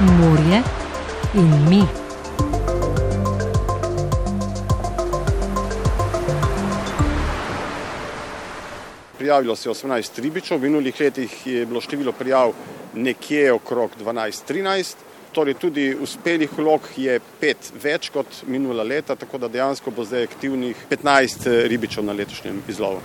morje in mi. Prijavilo se je 18 ribičev, v minulih letih je bilo število prijav nekje okrog 12-13, torej tudi uspelih vlog je pet več kot minula leta, tako da dejansko bo zdaj aktivnih 15 ribičev na letošnjem izlovu.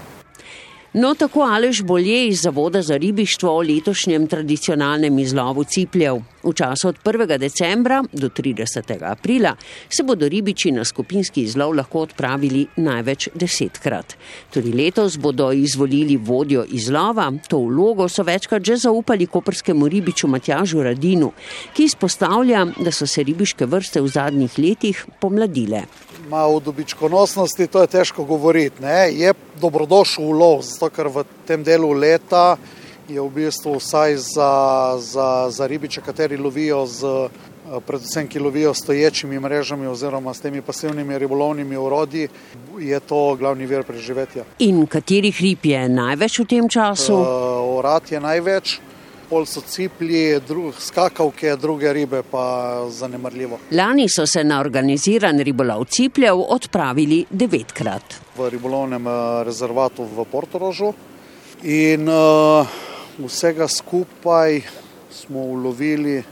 No, tako Alež Bolje iz Zavoda za ribištvo o letošnjem tradicionalnem izlovu cipljev. V času od 1. decembra do 30. aprila se bodo ribiči na skupinski izlov lahko odpravili največ desetkrat. Tudi letos bodo izvolili vodjo izlova, to vlogo so večkrat že zaupali koprskemu ribiču Matjažu Radinu, ki izpostavlja, da so se ribiške vrste v zadnjih letih pomladile. Ma v dobičkonosnosti to je težko govoriti. Ne? Je dobrodošel ulov, zato ker v tem delu leta je v bistvu vsaj za, za, za ribiče, kateri lovijo z, predvsem ki lovijo stoječimi mrežami oziroma s temi pasivnimi ribolovnimi urodji, je to glavni vir preživetja. In katerih rib je največ v tem času? Uh, orad je največ pol so ciplji, drug, skakavke, druge ribe pa zanemrljivo. Lani so se na organiziran ribolov cipljev odpravili devetkrat. V ribolovnem rezervatu v Portorožu in uh, vsega skupaj smo ulovili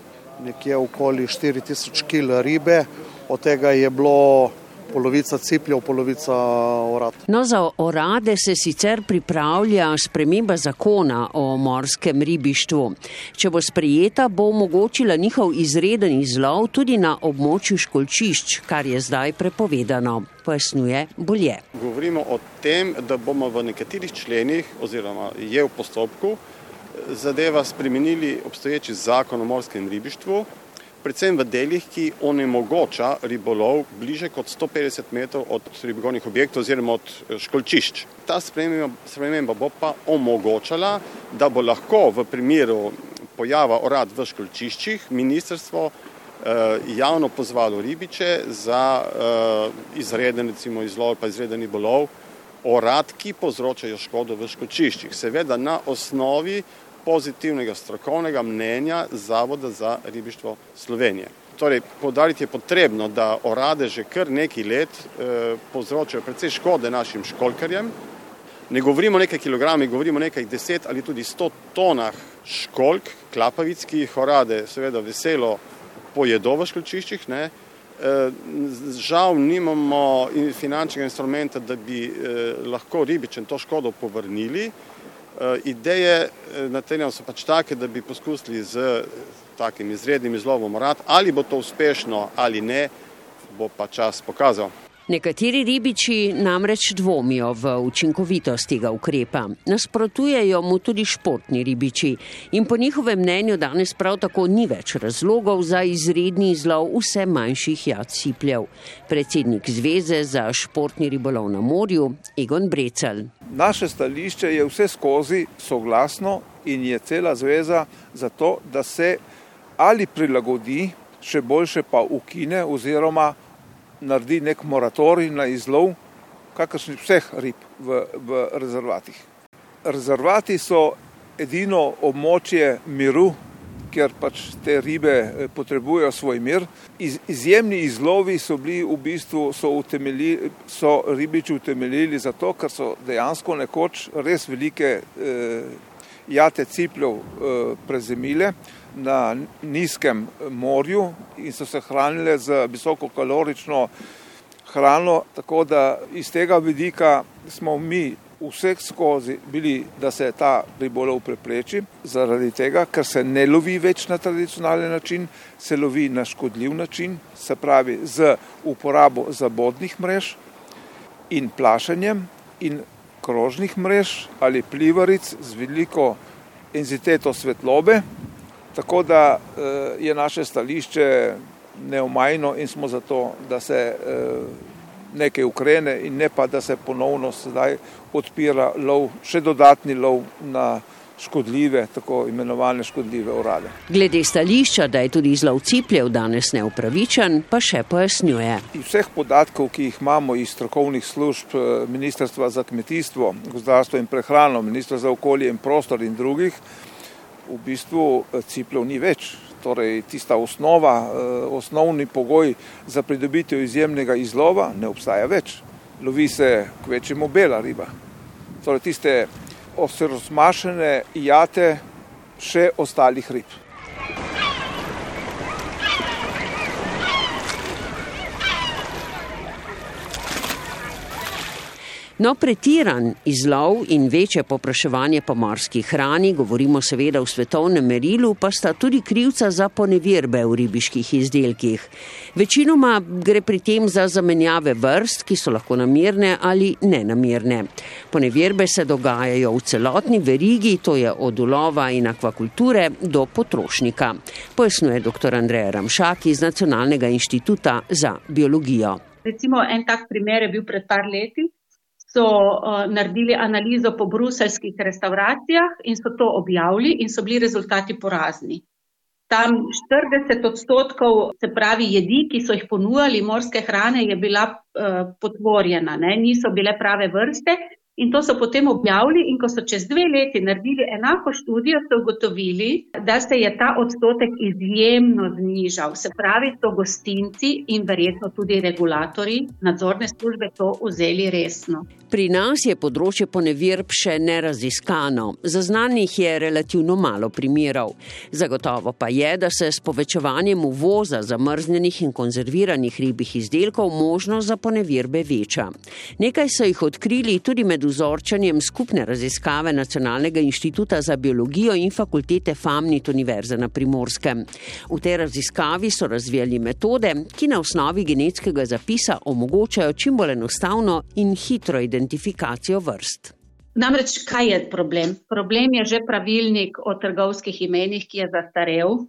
nekje okoli 4000 kg ribe, od tega je bilo polovica cipljev, polovica orad. No, za orade se sicer pripravlja sprememba zakona o morskem ribištvu. Če bo sprejeta, bo omogočila njihov izreden izlov tudi na območju školčišč, kar je zdaj prepovedano. Pojasnjuje bolje. Govorimo o tem, da bomo v nekaterih členih oziroma je v postopku zadeva spremenili obstoječi zakon o morskem ribištvu, predvsem v delih, ki onemogoča ribolov bliže kot 150 metrov od ribolovnih objektov oziroma od eh, školčišč. Ta sprememba bo pa omogočala, da bo lahko v primeru pojava orad v školčiščih ministrstvo eh, javno pozvalo ribiče za eh, izreden recimo izlov pa izreden ribolov orad, ki povzročajo škodo v školčiščih. Seveda na osnovi pozitivnega strokovnega mnenja Zavoda za ribištvo Slovenije. Torej, podariti je potrebno, da orade že kar nekaj let eh, povzročajo precej škode našim školkarjem. Ne govorimo o nekaj kilogramih, govorimo o nekaj deset ali tudi sto tonah školk, klapavic, ki jih orade seveda veselo pojedo v školčiščih. Ne. Eh, žal nimamo finančnega instrumenta, da bi eh, lahko ribičem to škodo povrnili. Eh, ideje na terenu so pač take, da bi poskusili z takim izrednim izlovom rad, ali bo to uspešno ali ne, bo pa čas pokazal. Nekateri ribiči namreč dvomijo v učinkovitost tega ukrepa. Nasprotujejo mu tudi športni ribiči in po njihovem mnenju danes prav tako ni več razlogov za izredni izlov vse manjših jad sipljev. Predsednik Zveze za športni ribolov na morju Egon Brecel. Naše stališče je vse skozi soglasno in je cela zveza za to, da se ali prilagodi, še boljše pa ukine oziroma naredi nek moratorij na izlov kakršnih vseh rib v, v rezervatih. Rezervati so edino območje miru, ker pač te ribe eh, potrebujejo svoj mir. Iz, izjemni izlovi so bili v bistvu, so, so ribiči utemeljili zato, ker so dejansko nekoč res velike eh, jate cipljev eh, prezemile na nizkem morju in so se hranile z visokokalorično hrano, tako da iz tega vidika smo mi vseh skozi bili, da se ta ribolov prepreči, zaradi tega, ker se ne lovi več na tradicionalen način, se lovi na škodljiv način, se pravi z uporabo zabodnih mrež in plašenjem in krožnih mrež ali plivaric z veliko enziteto svetlobe, Tako da eh, je naše stališče neomajno in smo zato, da se eh, nekaj ukrene in ne pa, da se ponovno sedaj odpira lov, še dodatni lov na škodljive, tako imenovane škodljive urade. Glede stališča, da je tudi izlov cipljev danes neupravičen, pa še pojasnjuje. Iz vseh podatkov, ki jih imamo iz strokovnih služb eh, Ministrstva za kmetijstvo, gozdarstvo in prehrano, Ministrstva za okolje in prostor in drugih, v bistvu eh, cipljev ni več. torej tista osnova, eh, osnovni pogoj za pridobitev izjemnega izlova, ne obstaja več. Lovi se kvečemo bela riba. Torej tiste osrosmašene jate še ostalih rib. No, pretiran izlov in večje popraševanje po morski hrani, govorimo seveda v svetovnem merilu, pa sta tudi krivca za ponevirbe v ribiških izdelkih. Večinoma gre pri tem za zamenjave vrst, ki so lahko namirne ali nenamirne. Ponevirbe se dogajajo v celotni verigi, to je od ulova in akvakulture do potrošnika. Pojasnjuje dr. Andreja Ramšak iz Nacionalnega inštituta za biologijo. Recimo en tak primer je bil pred par leti so uh, naredili analizo po bruselskih restauracijah in so to objavili in so bili rezultati porazni. Tam 40 odstotkov, se pravi, jedi, ki so jih ponujali, morske hrane, je bila uh, potvorjena, ne? niso bile prave vrste. In to so potem objavili, in ko so čez dve leti naredili enako študijo, so ugotovili, da se je ta odstotek izjemno znižal. Se pravi, so gostinci in verjetno tudi regulatori nadzorne službe to vzeli resno. Pri nas je področje ponevirb še neraziskano. Zaznanih je relativno malo primerov. Zagotovo pa je, da se s povečevanjem uvoza zamrznjenih in konzerviranih ribjih izdelkov možnost za ponevirbe veča. Nekaj so jih odkrili tudi med vzorčanjem skupne raziskave Nacionalnega inštituta za biologijo in fakultete FAMNIT Univerze na Primorskem. V tej raziskavi so razvijali metode, ki na osnovi genetskega zapisa omogočajo čim bolj enostavno in hitro identifikacijo identifikacijo vrst. Namreč, kaj je problem? Problem je že pravilnik o trgovskih imenih, ki je zastarel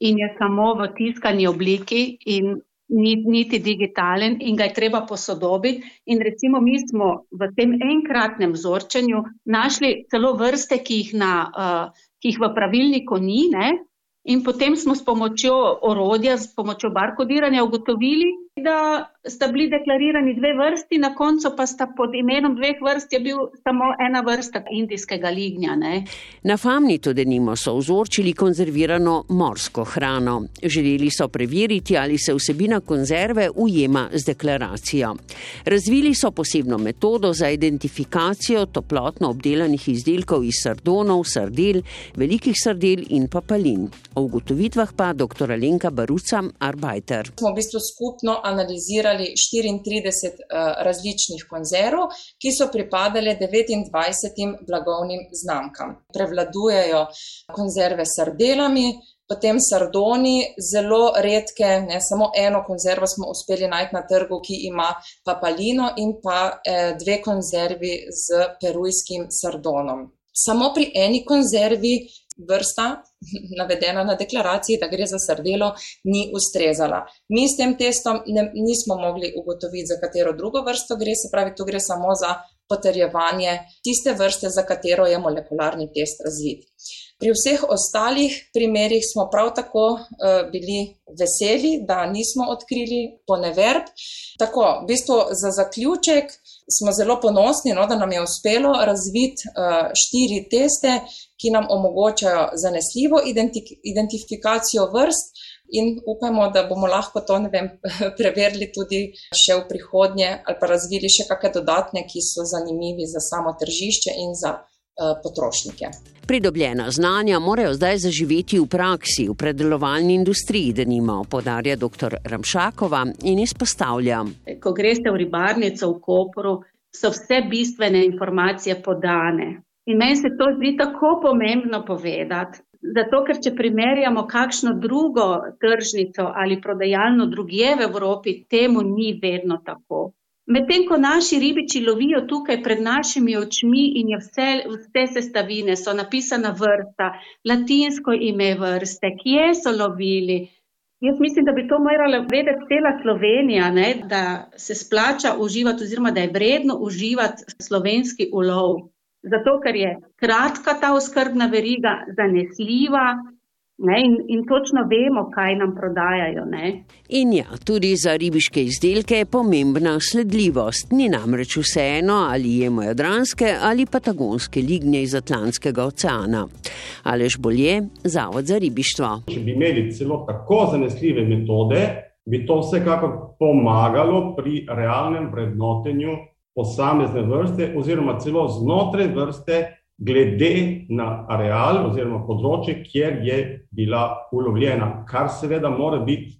in je samo v tiskani obliki in niti digitalen in ga je treba posodobiti. In recimo mi smo v tem enkratnem vzorčenju našli celo vrste, ki jih, na, uh, ki jih v pravilniku ni. Ne? In potem smo s pomočjo orodja, s pomočjo barkodiranja ugotovili, da sta bili deklarirani dve vrsti, na koncu pa sta pod imenom dveh vrst je bil samo ena vrsta indijskega lignja. Ne. Na Famnitu denimo so vzorčili konzervirano morsko hrano. Želeli so preveriti, ali se vsebina konzerve ujema z deklaracijo. Razvili so posebno metodo za identifikacijo toplotno obdelanih izdelkov iz sardonov, sardel, velikih sardel in papalin. O ugotovitvah pa dr. Lenka Baruca, Arbiter. Smo v bistvu skupno analizirali 34 uh, različnih konzerv, ki so pripadale 29 blagovnim znamkam. Prevladujejo konzerve s sardelami, potem sardoni, zelo redke, ne samo eno konzervo smo uspeli najti na trgu, ki ima papalino in pa eh, dve konzervi z perujskim sardonom. Samo pri eni konzervi vrsta, navedena na deklaraciji, da gre za srdelo, ni ustrezala. Mi s tem testom ne, nismo mogli ugotoviti, za katero drugo vrsto gre, se pravi, tu gre samo za potrjevanje tiste vrste, za katero je molekularni test razvit. Pri vseh ostalih primerjih smo prav tako uh, bili veseli, da nismo odkrili poneverb. Tako, v bistvu za zaključek smo zelo ponosni, no, da nam je uspelo razviti uh, štiri teste, ki nam omogočajo zanesljivo identik identifikacijo vrst. In upamo, da bomo lahko to vem, preverili tudi še v prihodnje, ali pa razvili še kakšne dodatne, ki so zanimivi za samo tržišče in za uh, potrošnike. Pridobljena znanja morajo zdaj zaživeti v praksi, v predelovalni industriji, da nima, podarja dr. Ramšakova in izpostavlja. Ko greste v ribarnico v Koperu, so vse bistvene informacije podane. In meni se to zdi tako pomembno povedati. Zato, ker če primerjamo kakšno drugo tržnico ali prodajalno drugje v Evropi, temu ni vedno tako. Medtem ko naši ribiči lovijo tukaj pred našimi očmi in je vse, vse sestavine, so napisana vrsta, latinsko ime vrste, kje so lovili. Jaz mislim, da bi to morala vedeti cela Slovenija, ne? da se splača uživati oziroma da je vredno uživati slovenski ulov. Zato, ker je kratka ta oskrbna veriga, zanesljiva Ne, in, in točno vemo, kaj nam prodajajo. Ne. In ja, tudi za ribiške izdelke je pomembna sledljivost. Ni namreč vseeno, ali jemo jadranske ali patagonske lignje iz Atlantskega oceana. Alež bolje, Zavod za ribištvo. Če bi imeli celo tako zanesljive metode, bi to vsekakor pomagalo pri realnem vrednotenju posamezne vrste oziroma celo znotraj vrste glede na areal oziroma področje, kjer je bila ulovljena, kar seveda mora biti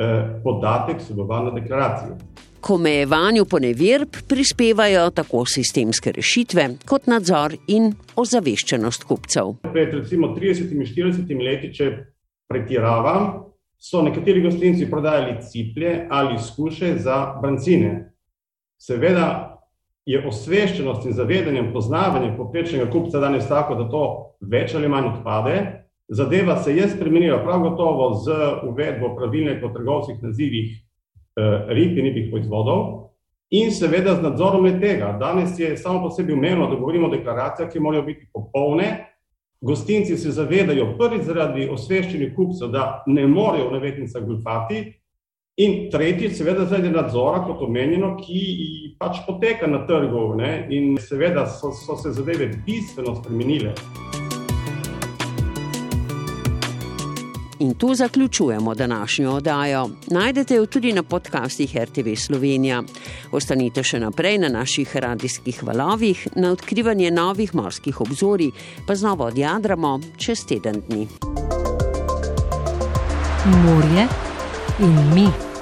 eh, podatek sobovalne deklaracije. K omejevanju poneverb prispevajo tako sistemske rešitve kot nadzor in ozaveščenost kupcev. Pred recimo 30-40 leti, če pretiravam, so nekateri gostinci prodajali ciplje ali skuše za brancine. Seveda je osveščenost in zavedanje, poznavanje poprečnega kupca danes tako, da to več ali manj odpade. Zadeva se je spremenila prav gotovo z uvedbo pravilnika o trgovskih nazivih eh, rib in ribih proizvodov in seveda z nadzorom le tega. Danes je samo po sebi umevno, da govorimo o deklaracijah, ki morajo biti popolne. Gostinci se zavedajo prvi zaradi osveščenih kupcev, da ne morejo v navetnicah gulfati, In tretji, seveda, zaradi nadzora, kot omenjeno, ki pač poteka na trgu, ne? in seveda so, so se zadeve bistveno spremenile. In tu zaključujemo današnjo oddajo. Najdete jo tudi na podcastih RTV Slovenija. Ostanite še naprej na naših radijskih valovih, na odkrivanje novih morskih obzorij, pa znova odjadramo čez teden dni. Morje in mi.